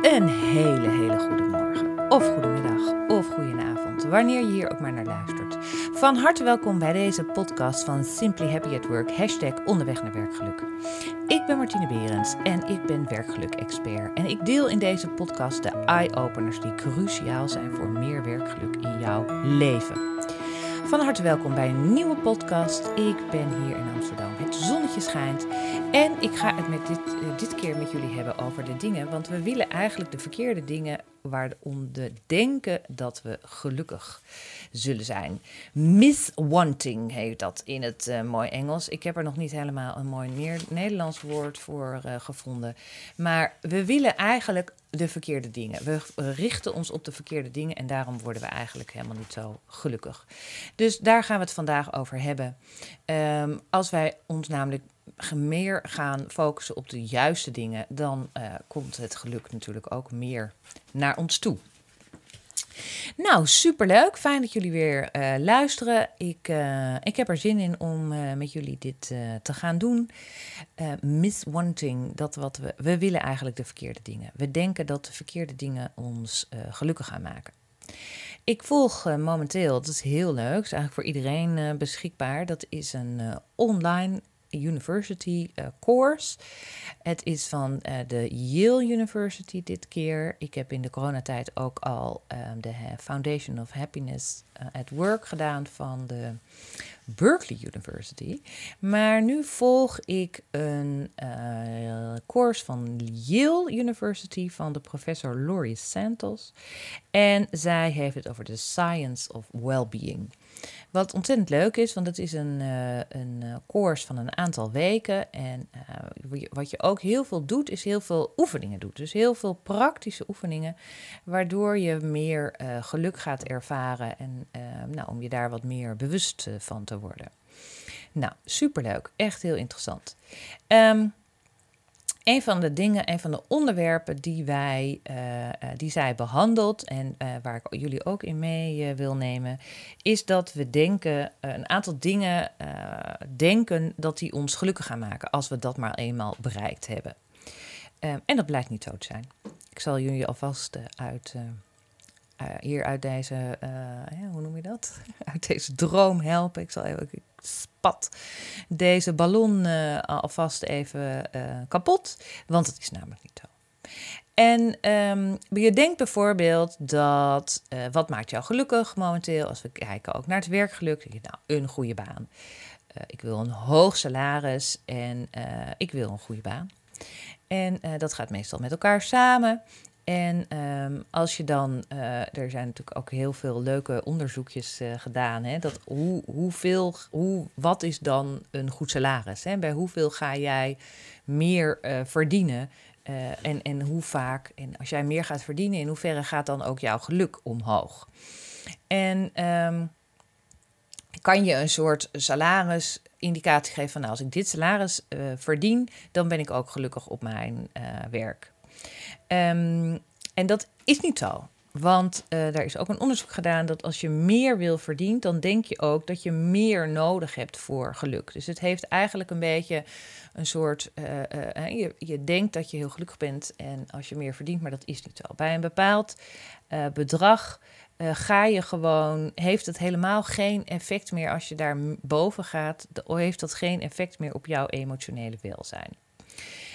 Een hele, hele goede morgen, of goedemiddag, of goedenavond, wanneer je hier ook maar naar luistert. Van harte welkom bij deze podcast van Simply Happy at Work, hashtag onderweg naar werkgeluk. Ik ben Martine Berends en ik ben werkgeluk-expert. En ik deel in deze podcast de eye-openers die cruciaal zijn voor meer werkgeluk in jouw leven. Van harte welkom bij een nieuwe podcast. Ik ben hier in Amsterdam. Het zonnetje schijnt. En ik ga het met dit, eh, dit keer met jullie hebben over de dingen. Want we willen eigenlijk de verkeerde dingen waaronder denken dat we gelukkig zullen zijn. Miswanting heet dat in het uh, mooi Engels. Ik heb er nog niet helemaal een mooi Nederlands woord voor uh, gevonden. Maar we willen eigenlijk de verkeerde dingen. We richten ons op de verkeerde dingen en daarom worden we eigenlijk helemaal niet zo gelukkig. Dus daar gaan we het vandaag over hebben. Um, als wij ons namelijk meer gaan focussen op de juiste dingen, dan uh, komt het geluk natuurlijk ook meer naar ons toe. Nou, superleuk. Fijn dat jullie weer uh, luisteren. Ik, uh, ik heb er zin in om met jullie dit te gaan doen. miswanting, dat wat we... We willen eigenlijk de verkeerde dingen. We denken dat de verkeerde dingen ons gelukkig gaan maken. Ik volg momenteel, dat is heel leuk, is eigenlijk voor iedereen beschikbaar. Dat is een online University uh, course. Het is van uh, de Yale University dit keer. Ik heb in de coronatijd ook al um, de Foundation of Happiness uh, at Work gedaan van de Berkeley University. Maar nu volg ik een course van Yale University van de professor Laurie Santos. En zij heeft het over de science of well-being. Wat ontzettend leuk is, want het is een, uh, een course van een aantal weken. En uh, wat je ook heel veel doet, is heel veel oefeningen doet. Dus heel veel praktische oefeningen, waardoor je meer geluk gaat ervaren. En nou, om je daar wat meer bewust van te worden. Nou, superleuk. Echt heel interessant. Um, een van de dingen, een van de onderwerpen die, wij, uh, die zij behandelt en uh, waar ik jullie ook in mee wil nemen, is dat we denken, een aantal dingen denken dat die ons gelukkig gaan maken als we dat maar eenmaal bereikt hebben. en dat blijkt niet zo te zijn. Ik zal jullie alvast uit, hier uit deze, hoe noem je dat? Uit deze droom helpen. Ik zal even, spat deze ballon uh, alvast even kapot, want het is namelijk niet zo. En um, je denkt bijvoorbeeld dat, wat maakt jou gelukkig momenteel? Als we kijken ook naar het werkgeluk, je, nou, een goede baan. ik wil een hoog salaris en ik wil een goede baan. En dat gaat meestal met elkaar samen. En um, als je dan, uh, er zijn natuurlijk ook heel veel leuke onderzoekjes uh, gedaan, hè, dat hoe, hoeveel, hoe, wat is dan een goed salaris? Hè? Bij hoeveel ga jij meer uh, verdienen en, en hoe vaak, en als jij meer gaat verdienen, in hoeverre gaat dan ook jouw geluk omhoog? En um, kan je een soort salarisindicatie geven van nou, als ik dit salaris verdien, dan ben ik ook gelukkig op mijn werk. Um, en dat is niet zo. Want uh, daar is ook een onderzoek gedaan dat als je meer wil verdienen, dan denk je ook dat je meer nodig hebt voor geluk. Dus het heeft eigenlijk een beetje een soort. Uh, uh, je, je denkt dat je heel gelukkig bent en als je meer verdient, maar dat is niet zo. Bij een bepaald bedrag ga je gewoon, heeft het helemaal geen effect meer als je daar boven gaat, heeft dat geen effect meer op jouw emotionele welzijn.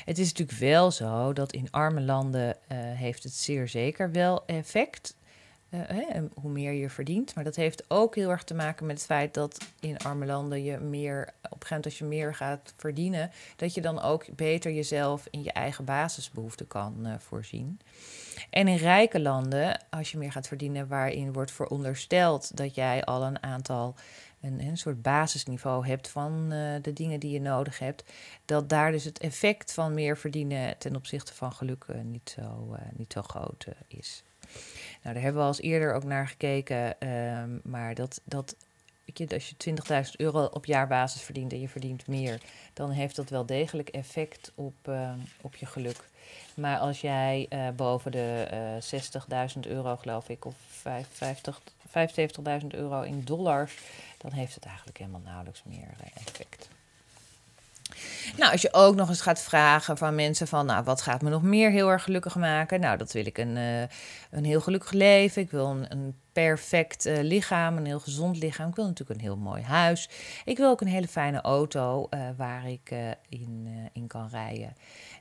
Het is natuurlijk wel zo dat in arme landen uh, heeft het zeer zeker wel effect. Uh, hè, hoe meer je verdient. Maar dat heeft ook heel erg te maken met het feit dat in arme landen je meer, op een gegeven moment als je meer gaat verdienen, dat je dan ook beter jezelf in je eigen basisbehoeften kan uh, voorzien. En in rijke landen, als je meer gaat verdienen, waarin wordt verondersteld dat jij al een aantal een, een soort basisniveau hebt van uh, de dingen die je nodig hebt, dat daar dus het effect van meer verdienen ten opzichte van geluk uh, niet, zo, uh, niet zo groot is. Nou, daar hebben we al eerder ook naar gekeken, ehm, maar dat, dat als je 20.000 euro op jaarbasis verdient en je verdient meer, dan heeft dat wel degelijk effect op, op je geluk. Maar als jij boven de 60.000 euro, geloof ik, of 75.000 euro in dollars dan heeft het eigenlijk helemaal nauwelijks meer eh, effect. Nou, als je ook nog eens gaat vragen van mensen van, nou, wat gaat me nog meer heel erg gelukkig maken? Nou, dat wil ik een, uh, een heel gelukkig leven. Ik wil een, een perfect uh, lichaam, een heel gezond lichaam. Ik wil natuurlijk een heel mooi huis. Ik wil ook een hele fijne auto uh, waar ik in, in kan rijden.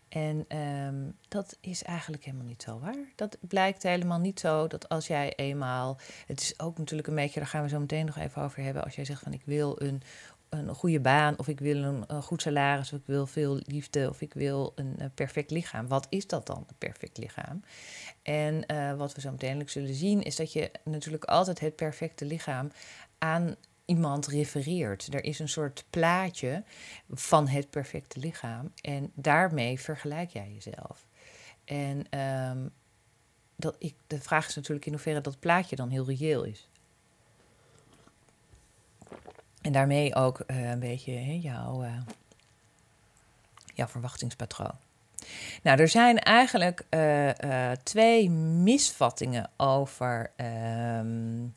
En um, dat is eigenlijk helemaal niet zo waar. Dat blijkt helemaal niet zo dat als jij eenmaal. Het is ook natuurlijk een beetje, daar gaan we zo meteen nog even over hebben. Als jij zegt van ik wil een een goede baan, of ik wil een, goed salaris, of ik wil veel liefde, of ik wil een, perfect lichaam. Wat is dat dan, een perfect lichaam? En uh, wat we zo meteen zullen zien, is dat je natuurlijk altijd het perfecte lichaam aan iemand refereert. Er is een soort plaatje van het perfecte lichaam en daarmee vergelijk jij jezelf. En um, dat ik, de vraag is natuurlijk in hoeverre dat plaatje dan heel reëel is. En daarmee ook uh, een beetje jouw, uh, jouw verwachtingspatroon. Nou, er zijn eigenlijk uh, twee misvattingen over, um,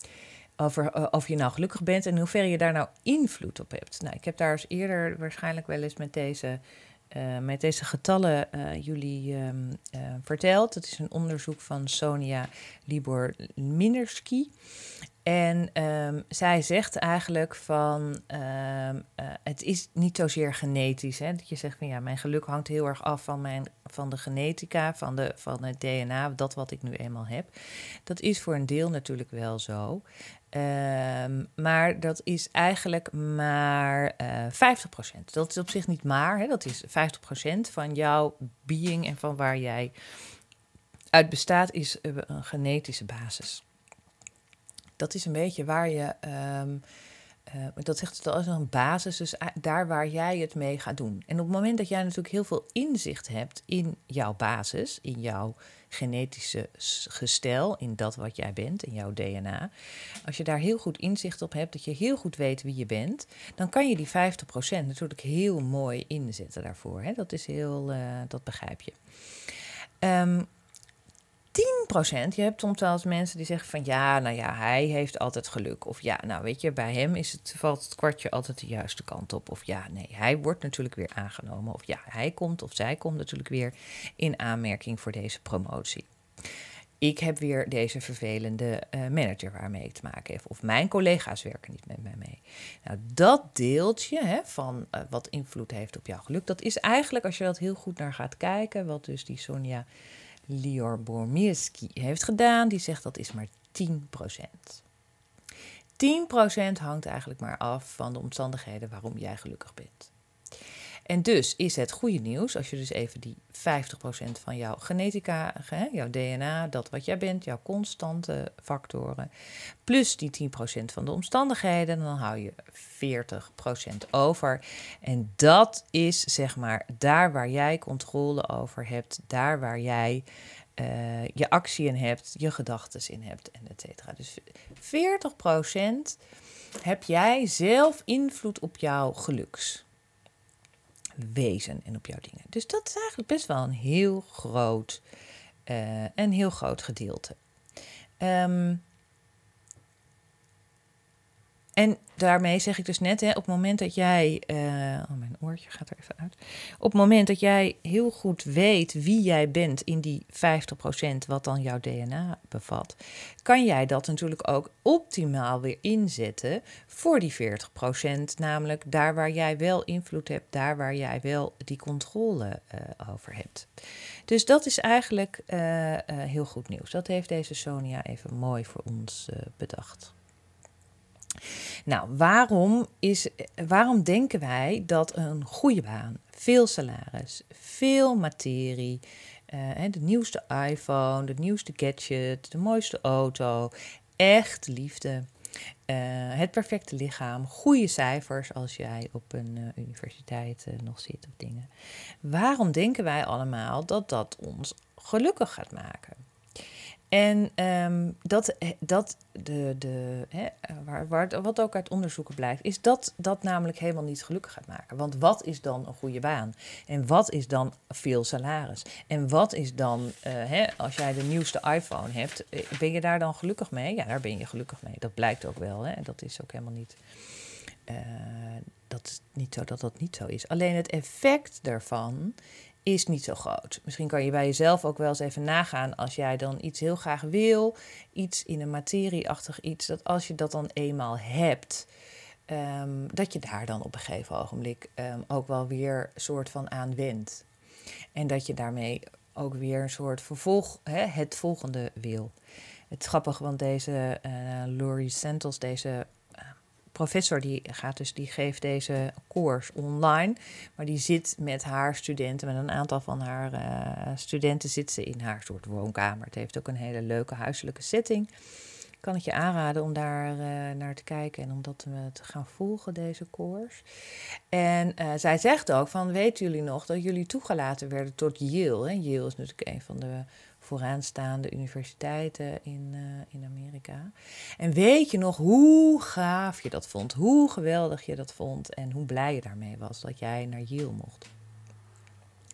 over of je nou gelukkig bent en in hoeverre je daar nou invloed op hebt. Nou, ik heb daar eens eerder waarschijnlijk wel eens met deze, met deze getallen jullie um, verteld. Dat is een onderzoek van Sonia Libor-Minerski. En um, zij zegt eigenlijk van uh, het is niet zozeer genetisch. Hè? Dat je zegt van ja, mijn geluk hangt heel erg af van, mijn, van de genetica, van, de, van het DNA, dat wat ik nu eenmaal heb. Dat is voor een deel natuurlijk wel zo. Um, maar dat is eigenlijk maar uh, eh, 50%. Dat is op zich niet maar, hè? dat is 50% van jouw being en van waar jij uit bestaat, is een genetische basis dat is een beetje waar je. Um, uh, dat zegt het als een basis, dus daar waar jij het mee gaat doen. En op het moment dat jij natuurlijk heel veel inzicht hebt in jouw basis, in jouw genetische gestel, in dat wat jij bent, in jouw DNA. Als je daar heel goed inzicht op hebt, dat je heel goed weet wie je bent, dan kan je die 50% natuurlijk heel mooi inzetten daarvoor. Hè? Dat is heel, uh, dat begrijp je. Um, 10%, je hebt soms wel eens mensen die zeggen van ja, nou ja, hij heeft altijd geluk. Of ja, nou weet je, bij hem is het, valt het kwartje altijd de juiste kant op. Of ja, nee, hij wordt natuurlijk weer aangenomen. Of ja, hij komt of zij komt natuurlijk weer in aanmerking voor deze promotie. Ik heb weer deze vervelende uh, manager waarmee ik te maken heb. Of mijn collega's werken niet met mij mee. Nou, dat deeltje hè, van uh, wat invloed heeft op jouw geluk, dat is eigenlijk, als je dat heel goed naar gaat kijken, wat dus die Sonja Lior Bormierski heeft gedaan. Die zegt dat is maar 10%. 10% hangt eigenlijk maar af van de omstandigheden waarom jij gelukkig bent. En dus is het goede nieuws, als je dus even die 50% van jouw genetica, jouw DNA, dat wat jij bent, jouw constante factoren, plus die 10% van de omstandigheden, dan hou je 40% over. En dat is zeg maar daar waar jij controle over hebt, daar waar jij uh, je actie in hebt, je gedachten in hebt en et cetera. Dus 40% heb jij zelf invloed op jouw geluks wezen en op jouw dingen. Dus dat is eigenlijk best wel een heel groot, uh, een heel groot gedeelte. Um, en daarmee zeg ik dus net, hè, op het moment dat jij. Uh, oh, gaat er even uit. Op het moment dat jij heel goed weet wie jij bent in die 50% wat dan jouw DNA bevat, kan jij dat natuurlijk ook optimaal weer inzetten voor die 40%. Namelijk daar waar jij wel invloed hebt, daar waar jij wel die controle uh, over hebt. Dus dat is eigenlijk uh, heel goed nieuws. Dat heeft deze Sonia even mooi voor ons bedacht. Nou, waarom, is, waarom denken wij dat een goede baan, veel salaris, veel materie, uh, de nieuwste iPhone, de nieuwste gadget, de mooiste auto, echt liefde, uh, het perfecte lichaam, goede cijfers als jij op een uh, universiteit nog zit of dingen. Waarom denken wij allemaal dat dat ons gelukkig gaat maken? En um, dat, eh, dat de, de, hè, waar, waar, wat ook uit onderzoeken blijkt, is dat dat namelijk helemaal niet gelukkig gaat maken. Want wat is dan een goede baan? En wat is dan veel salaris? En wat is dan, uh, hè, als jij de nieuwste iPhone hebt, eh, ben je daar dan gelukkig mee? Ja, daar ben je gelukkig mee. Dat blijkt ook wel. Hè? Dat is ook helemaal niet dat is niet zo dat dat niet zo is. Alleen het effect daarvan is niet zo groot. Misschien kan je bij jezelf ook wel eens even nagaan als jij dan iets heel graag wil, iets in een materieachtig iets, dat als je dat dan eenmaal hebt, um, dat je daar dan op een gegeven ogenblik um, ook wel weer soort van aan. En dat je daarmee ook weer een soort vervolg, hè, het volgende wil. Het is grappig, want deze uh, Laurie Santos, deze professor die gaat dus, die geeft deze koers online. Maar die zit met haar studenten, met een aantal van haar uh, studenten zit ze in haar soort woonkamer. Het heeft ook een hele leuke huiselijke setting. Kan het je aanraden om daar uh, naar te kijken en om dat te gaan volgen, deze koers. En uh, zij zegt ook van, weten jullie nog dat jullie toegelaten werden tot Yale? Hè? Yale is natuurlijk een van de vooraanstaande universiteiten in, uh, in Amerika. En weet je nog hoe gaaf je dat vond? Hoe geweldig je dat vond en hoe blij je daarmee was dat jij naar Yale mocht?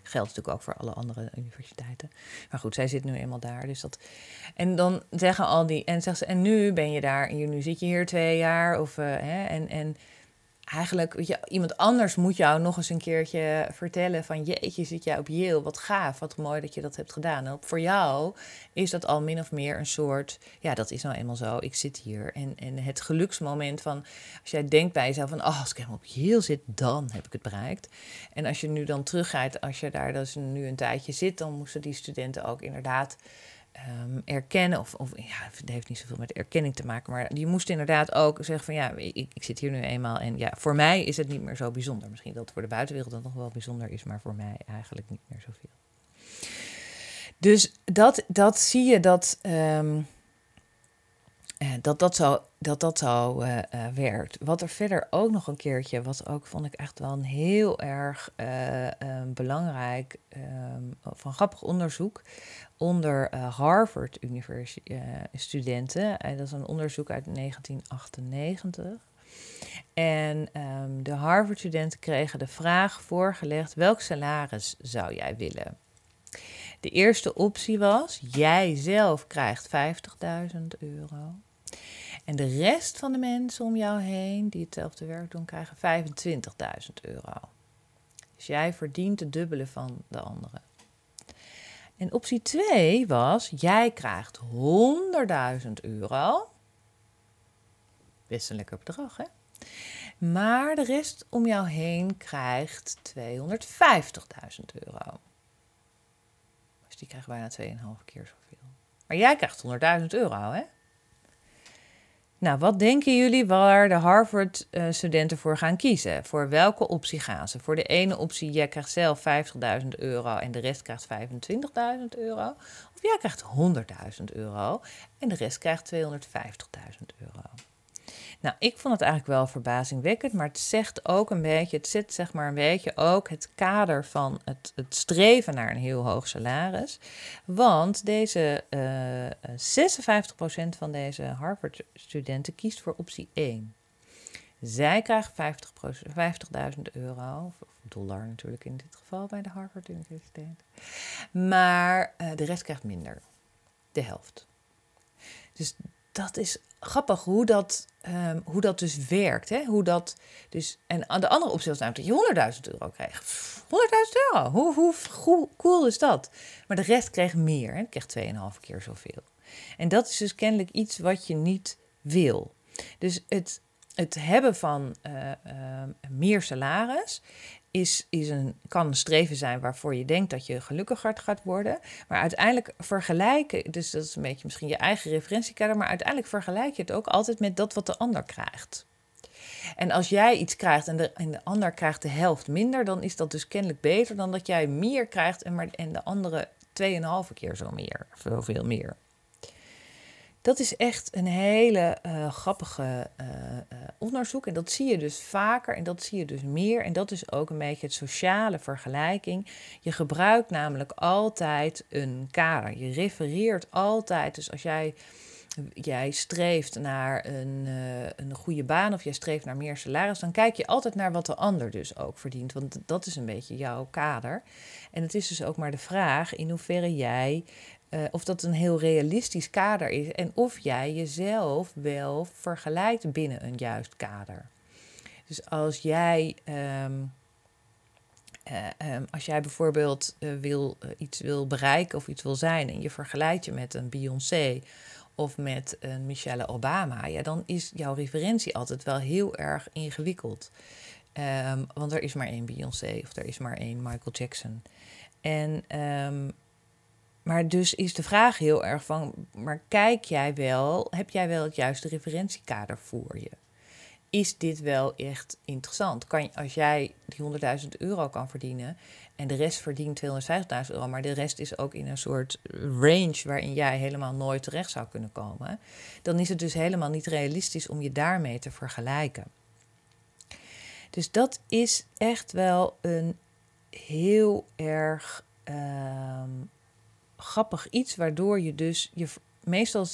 Geldt natuurlijk ook voor alle andere universiteiten. Maar goed, zij zit nu eenmaal daar. Dus dat... En dan zeggen al die. En zegt ze, en nu ben je daar. En nu zit je hier twee jaar. Of, uh, hè, en, en eigenlijk, je, iemand anders moet jou nog eens een keertje vertellen van jeetje, zit jij op Yale, wat gaaf, wat mooi dat je dat hebt gedaan. En voor jou is dat al min of meer een soort, ja, dat is nou eenmaal zo, ik zit hier. En, en het geluksmoment van, als jij denkt bij jezelf van, oh, als ik helemaal op Yale zit, dan heb ik het bereikt. En als je nu dan teruggaat, als je daar dus nu een tijdje zit, dan moesten die studenten ook inderdaad um, erkennen, of, of ja, het heeft niet zoveel met erkenning te maken, maar die moest inderdaad ook zeggen van ja, ik, ik zit hier nu eenmaal en ja, voor mij is het niet meer zo bijzonder. Misschien dat het voor de buitenwereld dan nog wel bijzonder is, maar voor mij eigenlijk niet meer zoveel. Dus dat, dat zie je dat, um, dat, dat zo, dat, dat zo uh, uh, werkt. Wat er verder ook nog een keertje, wat ook vond ik echt wel een heel erg um, belangrijk, um, van grappig onderzoek, onder Harvard uh, studenten. En dat is een onderzoek uit 1998. En um, de Harvard studenten kregen de vraag voorgelegd: welk salaris zou jij willen? De eerste optie was: jij zelf krijgt 50.000 euro. En de rest van de mensen om jou heen die hetzelfde werk doen, krijgen 25.000 euro. Dus jij verdient het dubbele van de anderen. En optie 2 was, jij krijgt 100.000 euro. Best lekker bedrag, hè? Maar de rest om jou heen krijgt 250.000 euro. Dus die krijgen bijna 2,5 keer zoveel. Maar jij krijgt 100.000 euro, hè? Nou, wat denken jullie waar de Harvard-studenten voor gaan kiezen? Voor welke optie gaan ze? Voor de ene optie, jij krijgt zelf 50.000 euro en de rest krijgt 25.000 euro. Of jij krijgt 100.000 euro en de rest krijgt 250.000 euro. Nou, ik vond het eigenlijk wel verbazingwekkend, maar het zegt ook een beetje, het zet zeg maar een beetje ook het kader van het, het streven naar een heel hoog salaris. Want deze uh, eh, 56% van deze Harvard-studenten kiest voor optie 1. Zij krijgen 50.000 euro, of dollar natuurlijk in dit geval bij de Harvard Universiteit. Maar uh, de rest krijgt minder, de helft. Dus dat is grappig hoe dat, um, hoe dat dus werkt. Hè? Hoe dat dus, en aan de andere optie was namelijk dat je 100.000 euro kreeg. 100.000 euro, hoe, hoe, cool is dat? Maar de rest kreeg meer, hè? kreeg 2,5 keer zoveel. En dat is dus kennelijk iets wat je niet wil. Dus het, het hebben van uh, uh, meer salaris is, is een, kan een streven zijn waarvoor je denkt dat je gelukkiger gaat worden. Maar uiteindelijk vergelijken, dus dat is een beetje misschien je eigen referentiekader, maar uiteindelijk vergelijk je het ook altijd met dat wat de ander krijgt. En als jij iets krijgt en de, ander krijgt de helft minder, dan is dat dus kennelijk beter dan dat jij meer krijgt en, maar, en de andere 2,5 keer zo meer, zoveel meer. Dat is echt een hele uh, grappige uh, uh, onderzoek. En dat zie je dus vaker en dat zie je dus meer. En dat is ook een beetje het sociale vergelijking. Je gebruikt namelijk altijd een kader. Je refereert altijd. Dus als jij, jij streeft naar een, een goede baan of jij streeft naar meer salaris, dan kijk je altijd naar wat de ander dus ook verdient. Want dat is een beetje jouw kader. En het is dus ook maar de vraag in hoeverre jij uh, of dat een heel realistisch kader is en of jij jezelf wel vergelijkt binnen een juist kader. Dus als jij, ehm, eh, ehm, als jij bijvoorbeeld eh, wil, eh, iets wil bereiken of iets wil zijn en je vergelijkt je met een Beyoncé of met een Michelle Obama, ja, dan is jouw referentie altijd wel heel erg ingewikkeld. Ehm, want er is maar één Beyoncé of er is maar één Michael Jackson. En, maar dus is de vraag heel erg van, maar kijk jij wel, heb jij wel het juiste referentiekader voor je? Is dit wel echt interessant? Kan, als jij die 100.000 euro kan verdienen en de rest verdient 250.000 euro, maar de rest is ook in een soort range waarin jij helemaal nooit terecht zou kunnen komen, dan is het dus helemaal niet realistisch om je daarmee te vergelijken. Dus dat is echt wel een heel erg ehm, grappig iets, waardoor je dus je meestal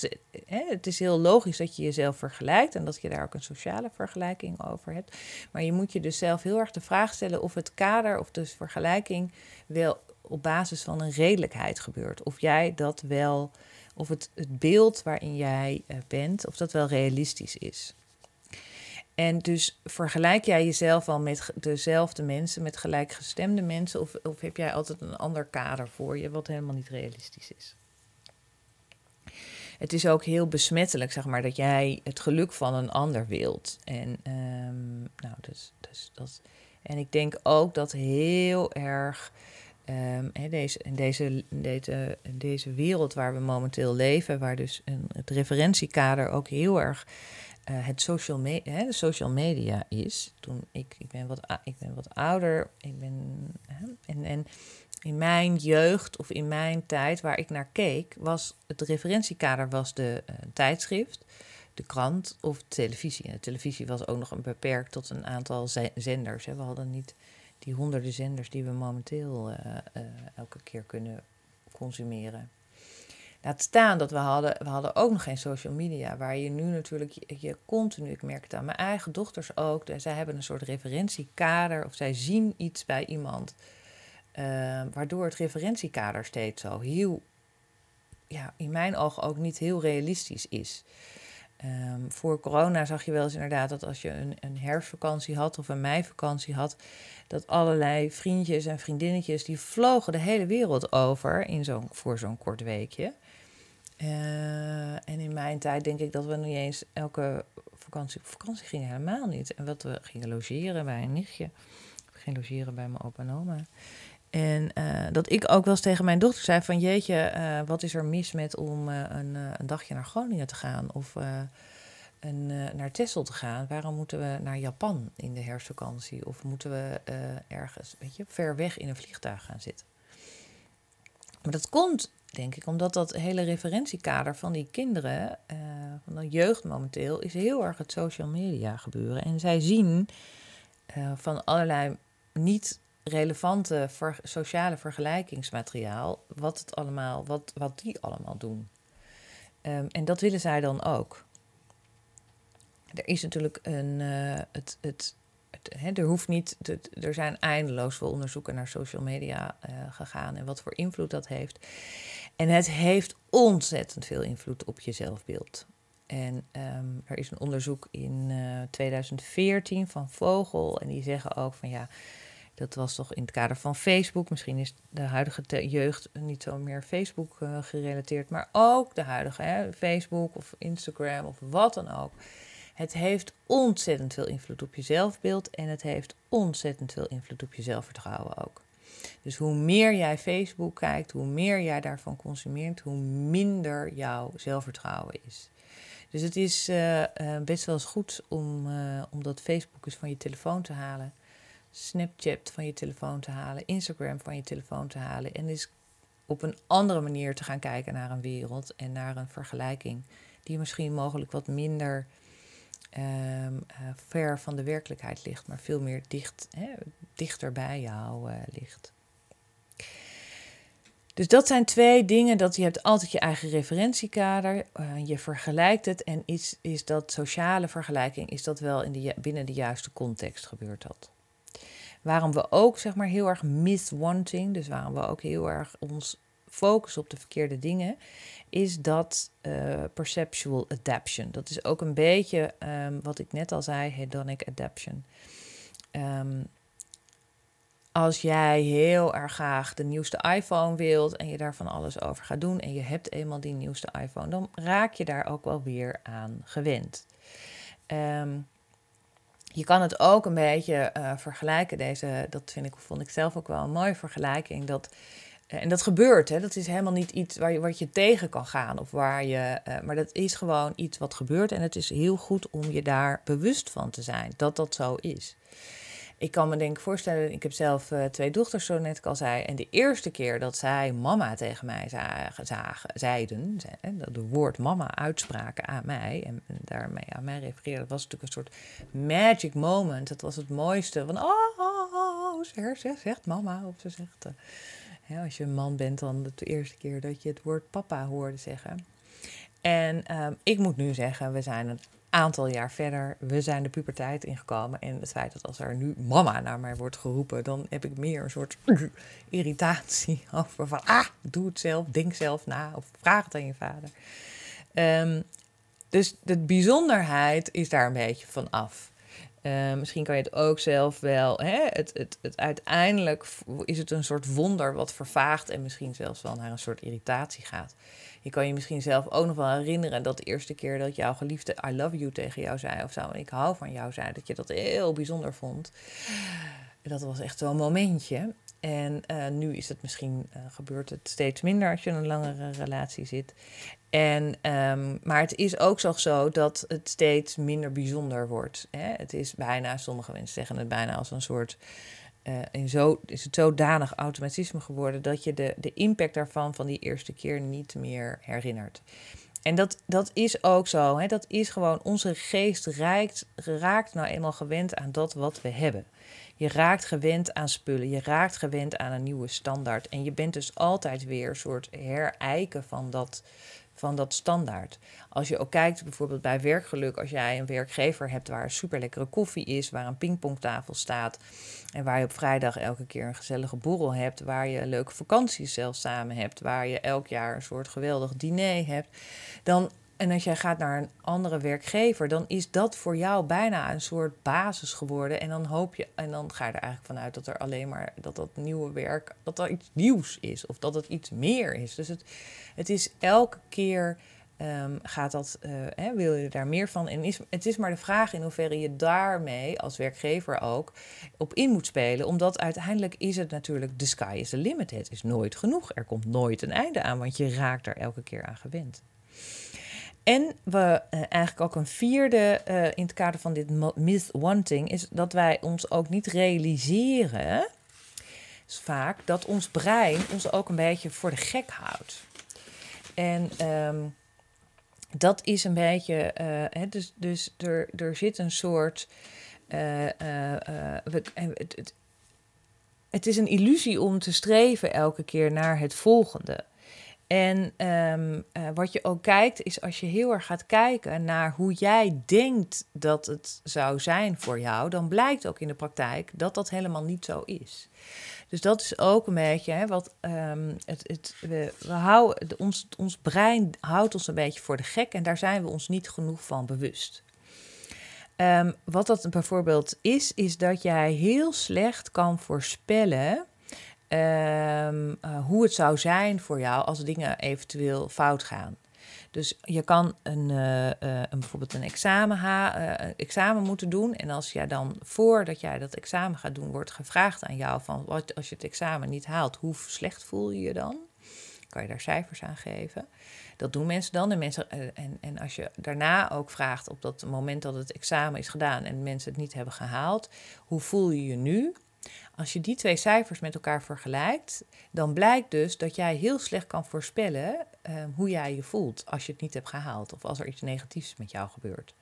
hè, het is heel logisch dat je jezelf vergelijkt en dat je daar ook een sociale vergelijking over hebt. Maar je moet je dus zelf heel erg de vraag stellen of het kader of de vergelijking wel op basis van een redelijkheid gebeurt. Of jij dat wel, of het, het beeld waarin jij eh, bent, of dat wel realistisch is. En dus vergelijk jij jezelf al met dezelfde mensen, met gelijkgestemde mensen, of, of heb jij altijd een ander kader voor je wat helemaal niet realistisch is? Het is ook heel besmettelijk, zeg maar, dat jij het geluk van een ander wilt. En, um, nou, dus, dus dat, en ik denk ook dat heel erg um, deze, in, deze, deze, deze wereld waar we momenteel leven, waar dus een, het referentiekader ook heel erg uh, het social, hè, de social media is. Toen ik, ik, ben, wat, ik ben wat ouder. Ik ben, hè, en, en in mijn jeugd of in mijn tijd waar ik naar keek, was het referentiekader was de uh, tijdschrift, de krant of televisie. En de televisie was ook nog een beperkt tot een aantal zenders. Hè. We hadden niet die honderden zenders die we momenteel uh, elke keer kunnen consumeren. Laat staan dat we hadden, we hadden ook nog geen social media, waar je nu natuurlijk je, continu, ik merk het aan mijn eigen dochters ook, zij hebben een soort referentiekader of zij zien iets bij iemand, uh, waardoor het referentiekader steeds zo heel, ja, in mijn ogen ook niet heel realistisch is. Um, voor corona zag je wel eens inderdaad dat als je een, een herfstvakantie had of een meivakantie had, dat allerlei vriendjes en vriendinnetjes die vlogen de hele wereld over in zo'n voor zo'n kort weekje. Uh, en in mijn tijd denk ik dat we niet eens elke vakantie op vakantie gingen, helemaal niet. En wat we gingen logeren bij een nichtje. We gingen logeren bij mijn opa en oma. En uh, dat ik ook wel eens tegen mijn dochter zei van jeetje, uh, wat is er mis met om een, een, dagje naar Groningen te gaan of een, naar Texel te gaan? Waarom moeten we naar Japan in de herfstvakantie? Of moeten we ergens, weet je, ver weg in een vliegtuig gaan zitten? Maar dat komt denk ik. Omdat dat hele referentiekader van die kinderen, uh, van de jeugd momenteel, is heel erg het social media gebeuren. En zij zien uh, van allerlei niet relevante sociale vergelijkingsmateriaal, wat, het allemaal, wat, wat die allemaal doen. Um, en dat willen zij dan ook. Er is natuurlijk een, uh, het, het er hoeft niet, er zijn eindeloos veel onderzoeken naar social media uh, gegaan en wat voor invloed dat heeft. En het heeft ontzettend veel invloed op je zelfbeeld. En um, er is een onderzoek in uh, eh, 2014 van Vogel en die zeggen ook van ja, dat was toch in het kader van Facebook. Misschien is de huidige jeugd niet zo meer Facebook uh, gerelateerd, maar ook de huidige hè, Facebook of Instagram of wat dan ook het heeft ontzettend veel invloed op je zelfbeeld en het heeft ontzettend veel invloed op je zelfvertrouwen ook. Dus hoe meer jij Facebook kijkt, hoe meer jij daarvan consumeert, hoe minder jouw zelfvertrouwen is. Dus het is uh, uh, best wel eens goed om, uh, om dat Facebook eens van je telefoon te halen, Snapchat van je telefoon te halen, Instagram van je telefoon te halen en eens op een andere manier te gaan kijken naar een wereld en naar een vergelijking die misschien mogelijk wat minder um, uh, ver van de werkelijkheid ligt, maar veel meer dicht, hè, dichter bij jou uh, ligt. Dus dat zijn twee dingen. Dat je hebt altijd je eigen referentiekader. Uh, je vergelijkt het. En is, is dat sociale vergelijking, is dat wel in de, binnen de juiste context gebeurt dat. Waarom we ook zeg maar heel erg miss wanting, dus waarom we ook heel erg ons focussen op de verkeerde dingen, is dat uh, perceptual adaption. Dat is ook een beetje um, wat ik net al zei, hedonic adaption. Um, als jij heel erg graag de nieuwste iPhone wilt en je daar van alles over gaat doen en je hebt eenmaal die nieuwste iPhone, dan raak je daar ook wel weer aan gewend. Um, je kan het ook een beetje uh, vergelijken. Deze, dat vind ik, vond ik zelf ook wel een mooie vergelijking. Dat, en dat gebeurt, hè? dat is helemaal niet iets waar je, wat je tegen kan gaan. Of waar je, uh, maar dat is gewoon iets wat gebeurt. En het is heel goed om je daar bewust van te zijn dat dat zo is ik kan me denk ik voorstellen, ik heb zelf uh, twee dochters, zo net al zei. En de eerste keer dat zij mama tegen mij zeiden, dat de woord mama uitspraken aan mij en, daarmee aan mij refereerden, was natuurlijk een soort magic moment. Dat was het mooiste van, oh, oh, oh ze zegt, mama. Of ze zegt, uh, als je een man bent, dan de eerste keer dat je het woord papa hoorde zeggen. En um, ik moet nu zeggen, we zijn het aantal jaar verder, we zijn de puberteit ingekomen. En het feit dat als er nu mama naar mij wordt geroepen, dan heb ik meer een soort irritatie over van, ah, doe het zelf, denk zelf na of vraag het aan je vader. Um, dus de bijzonderheid is daar een beetje van af. Uh, misschien kan je het ook zelf wel. Hè? Het, het, het, uiteindelijk is het een soort wonder wat vervaagt en misschien zelfs wel naar een soort irritatie gaat. Je kan je misschien zelf ook nog wel herinneren dat de eerste keer dat jouw geliefde I love you tegen jou zei of zo, en ik hou van jou zei, dat je dat heel bijzonder vond. Dat was echt zo'n momentje. En uh, nu is het misschien, uh, gebeurt het steeds minder als je in een langere relatie zit. En, um, maar het is ook zo, dat het steeds minder bijzonder wordt. Hè? Het is bijna, sommige mensen zeggen het bijna als een soort uh, in zo, is het zodanig automatisme geworden dat je de, de impact daarvan van die eerste keer niet meer herinnert. En dat, dat is ook zo. Hè? Dat is gewoon, onze geest raakt, raakt nou eenmaal gewend aan dat wat we hebben. Je raakt gewend aan spullen, je raakt gewend aan een nieuwe standaard. En je bent dus altijd weer een soort herijken van dat, van dat standaard. Als je ook kijkt bijvoorbeeld bij werkgeluk, als jij een werkgever hebt waar super lekkere koffie is, waar een pingpongtafel staat en waar je op vrijdag elke keer een gezellige borrel hebt, waar je leuke vakanties zelf samen hebt, waar je elk jaar een soort geweldig diner hebt, dan en als jij gaat naar een andere werkgever, dan is dat voor jou bijna een soort basis geworden. En dan hoop je, en dan ga je er eigenlijk vanuit dat er alleen maar dat dat nieuwe werk, dat er iets nieuws is of dat het iets meer is. Dus het, het is elke keer um, gaat dat, uh, hè, wil je daar meer van? En is, het is maar de vraag in hoeverre je daarmee als werkgever ook op in moet spelen. Omdat uiteindelijk is het natuurlijk, the sky is the limit. Het is nooit genoeg. Er komt nooit een einde aan, want je raakt er elke keer aan gewend. En we uh, eigenlijk ook een vierde uh, in het kader van dit myth wanting is dat wij ons ook niet realiseren, dus vaak, dat ons brein ons ook een beetje voor de gek houdt. En um, dat is een beetje, uh, dus, dus er, er zit een soort, het, het is een illusie om te streven elke keer naar het volgende. En um, uh, wat je ook kijkt, is als je heel erg gaat kijken naar hoe jij denkt dat het zou zijn voor jou, dan blijkt ook in de praktijk dat dat helemaal niet zo is. Dus dat is ook een beetje hè, wat um, het, het, we, houden, ons, ons brein houdt ons een beetje voor de gek en daar zijn we ons niet genoeg van bewust. Um, wat dat bijvoorbeeld is, is dat jij heel slecht kan voorspellen um, uh, hoe het zou zijn voor jou als dingen eventueel fout gaan. Dus je kan een, uh, uh, een bijvoorbeeld een examen, examen moeten doen. En als jij dan voordat jij dat examen gaat doen, wordt gevraagd aan jou van wat als je het examen niet haalt, hoe slecht voel je je dan? Kan je daar cijfers aan geven? Dat doen mensen dan. En, mensen, en, en als je daarna ook vraagt op dat moment dat het examen is gedaan en mensen het niet hebben gehaald, hoe voel je je nu? Als je die twee cijfers met elkaar vergelijkt, dan blijkt dus dat jij heel slecht kan voorspellen uh, hoe jij je voelt als je het niet hebt gehaald of als er iets negatiefs met jou gebeurt.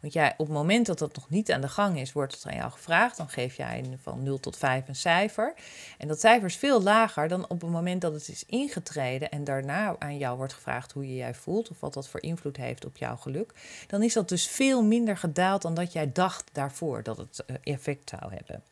Want jij, op het moment dat dat nog niet aan de gang is, wordt het aan jou gevraagd. Dan geef jij van 0 tot 5 een cijfer. En dat cijfer is veel lager dan op het moment dat het is ingetreden en daarna aan jou wordt gevraagd hoe je jij voelt of wat dat voor invloed heeft op jouw geluk. Dan is dat dus veel minder gedaald dan dat jij dacht daarvoor dat het eh, effect zou hebben.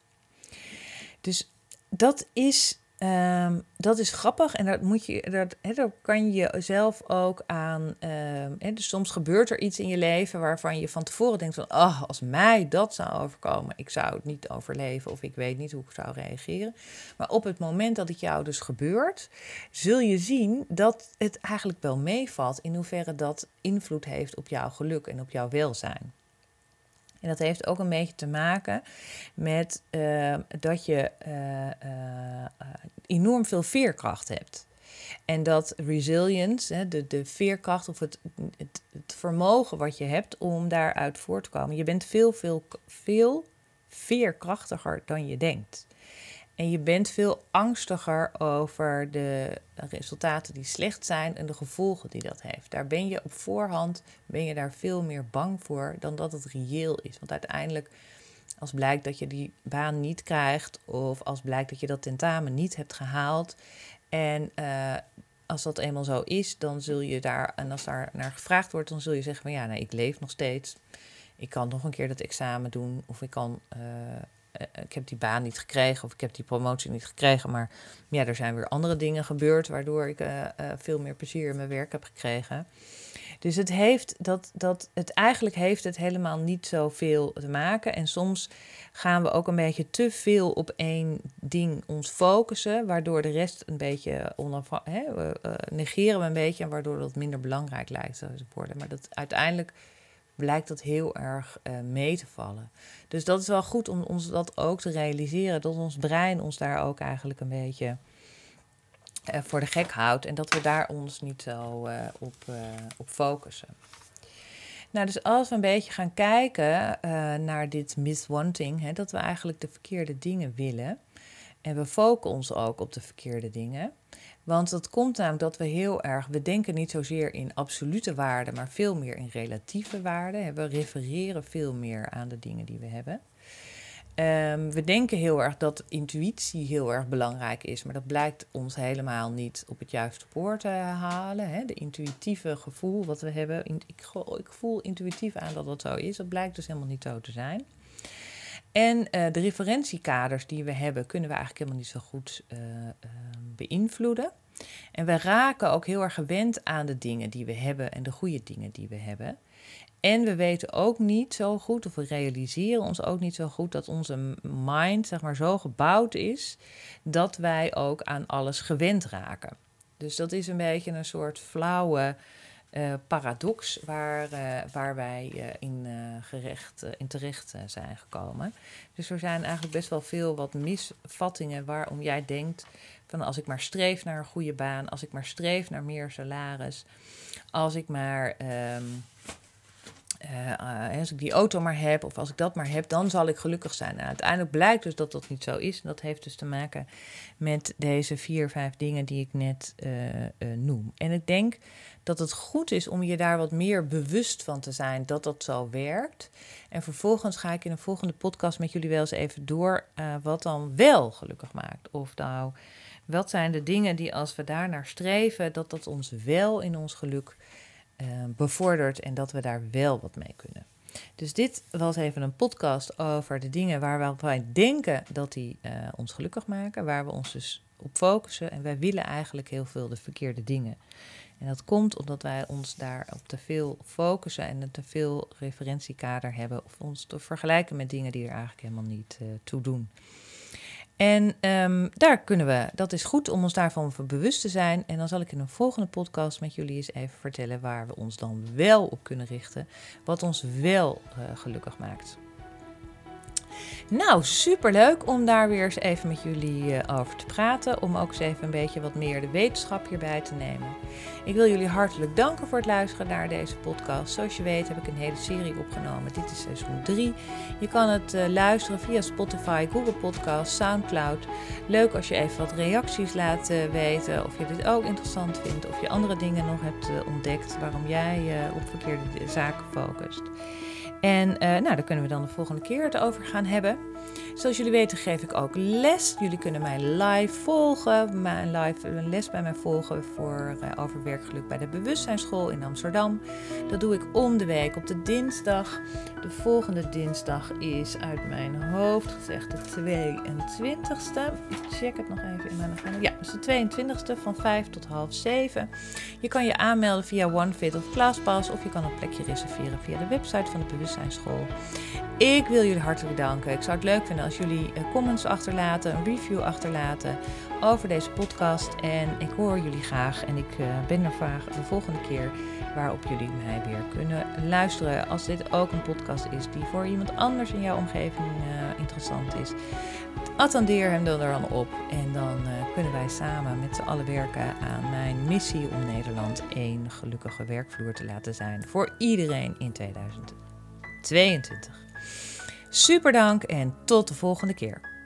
Dus dat is Ehm, dat is grappig en dat moet je, dat, daar kan je zelf ook aan. Ehm, dus soms gebeurt er iets in je leven waarvan je van tevoren denkt: van, oh, als mij dat zou overkomen, ik zou het niet overleven of ik weet niet hoe ik zou reageren. Maar op het moment dat het jou dus gebeurt, zul je zien dat het eigenlijk wel meevalt in hoeverre dat invloed heeft op jouw geluk en op jouw welzijn. En dat heeft ook een beetje te maken met uh, dat je uh, uh, enorm veel veerkracht hebt. En dat resilience, de, de veerkracht of het, het, het, vermogen wat je hebt om daaruit voort te komen. Je bent veel, veel, veel veerkrachtiger dan je denkt. En je bent veel angstiger over de resultaten die slecht zijn en de gevolgen die dat heeft. Daar ben je op voorhand ben je daar veel meer bang voor dan dat het reëel is. Want uiteindelijk, als blijkt dat je die baan niet krijgt, of als blijkt dat je dat tentamen niet hebt gehaald. En uh, als dat eenmaal zo is, dan zul je daar, en als daar naar gevraagd wordt, dan zul je zeggen van ja, nee, ik leef nog steeds. Ik kan nog een keer dat examen doen, of ik kan. Uh, ik heb die baan niet gekregen of ik heb die promotie niet gekregen. Maar ja, er zijn weer andere dingen gebeurd waardoor ik uh, uh, veel meer plezier in mijn werk heb gekregen. Dus het heeft dat, dat het eigenlijk heeft het helemaal niet zoveel te maken. En soms gaan we ook een beetje te veel op één ding ons focussen, waardoor de rest een beetje onafhankelijk. negeren we een beetje en waardoor dat minder belangrijk lijkt te worden. Maar dat uiteindelijk blijkt dat heel erg uh, mee te vallen. Dus dat is wel goed om ons dat ook te realiseren, dat ons brein ons daar ook eigenlijk een beetje uh, voor de gek houdt en dat we daar ons niet zo uh, op, op focussen. Nou, dus als we een beetje gaan kijken naar dit miswanting, hè, dat we eigenlijk de verkeerde dingen willen en we focussen ons ook op de verkeerde dingen, want dat komt namelijk dat we heel erg, we denken niet zozeer in absolute waarden, maar veel meer in relatieve waarden. We refereren veel meer aan de dingen die we hebben. Um, we denken heel erg dat intuïtie heel erg belangrijk is, maar dat blijkt ons helemaal niet op het juiste spoor te halen. Hè? De intuïtieve gevoel wat we hebben, ik voel intuïtief aan dat dat zo is, dat blijkt dus helemaal niet zo te zijn. En uh, de referentiekaders die we hebben, kunnen we eigenlijk helemaal niet zo goed uh, uh, beïnvloeden. En we raken ook heel erg gewend aan de dingen die we hebben en de goede dingen die we hebben. En we weten ook niet zo goed, of we realiseren ons ook niet zo goed, dat onze mind zeg maar, zo gebouwd is dat wij ook aan alles gewend raken. Dus dat is een beetje een soort flauwe uh, paradox waar, uh, waar wij uh, in, gerecht, in terecht zijn gekomen. Dus er zijn eigenlijk best wel veel wat misvattingen waarom jij denkt van als ik maar streef naar een goede baan, als ik maar streef naar meer salaris, als ik maar um, uh, als ik die auto maar heb of als ik dat maar heb, dan zal ik gelukkig zijn. Nou, uiteindelijk blijkt dus dat dat niet zo is. En dat heeft dus te maken met deze vier, vijf dingen die ik net uh, noem. En ik denk dat het goed is om je daar wat meer bewust van te zijn dat dat zo werkt. En vervolgens ga ik in een volgende podcast met jullie wel eens even door wat dan wel gelukkig maakt. Of nou wat zijn de dingen die als we daar naar streven, dat dat ons wel in ons geluk uh, bevordert en dat we daar wel wat mee kunnen. Dus dit was even een podcast over de dingen waar wij denken dat die uh, ons gelukkig maken, waar we ons dus op focussen. En wij willen eigenlijk heel veel de verkeerde dingen. En dat komt omdat wij ons daar op te veel focussen en een te veel referentiekader hebben. Of ons te vergelijken met dingen die er eigenlijk helemaal niet uh, toe doen. En um, daar kunnen we, dat is goed om ons daarvan bewust te zijn. En dan zal ik in een volgende podcast met jullie eens even vertellen waar we ons dan wel op kunnen richten. Wat ons wel uh, gelukkig maakt. Nou, superleuk om daar weer eens even met jullie uh, over te praten. Om ook eens even een beetje wat meer de wetenschap hierbij te nemen. Ik wil jullie hartelijk danken voor het luisteren naar deze podcast. Zoals je weet heb ik een hele serie opgenomen. Dit is seizoen 3. Je kan het uh, luisteren via Spotify, Google Podcast, Soundcloud. Leuk als je even wat reacties laat uh, weten. Of je dit ook interessant vindt. Of je andere dingen nog hebt ontdekt waarom jij op verkeerde zaken focust. En uh, nou, daar kunnen we dan de volgende keer het over gaan hebben. Zoals jullie weten geef ik ook les. Jullie kunnen mij live volgen, mijn live een les bij mij volgen voor uh, over werkgeluk bij de Bewustzijnsschool in Amsterdam. Dat doe ik om de week op de dinsdag. De volgende dinsdag is uit mijn hoofd gezegd de 22ste. Ik check het nog even in mijn agenda. Ja, dus de 22ste van 5 tot half 7. Je kan je aanmelden via OneFit of ClassPass of je kan een plekje reserveren via de website van de Bewustzijnsschool. Ik wil jullie hartelijk danken. Ik zou het leuk vinden als jullie eh, comments achterlaten, een review achterlaten over deze podcast. En ik hoor jullie graag en ik eh, ben er graag de volgende keer waarop jullie mij weer kunnen luisteren. Als dit ook een podcast is die voor iemand anders in jouw omgeving uh, interessant is, attendeer hem er dan op. En dan kunnen wij samen met z'n allen werken aan mijn missie om Nederland één gelukkige werkvloer te laten zijn voor iedereen in 2022. Super dank en tot de volgende keer.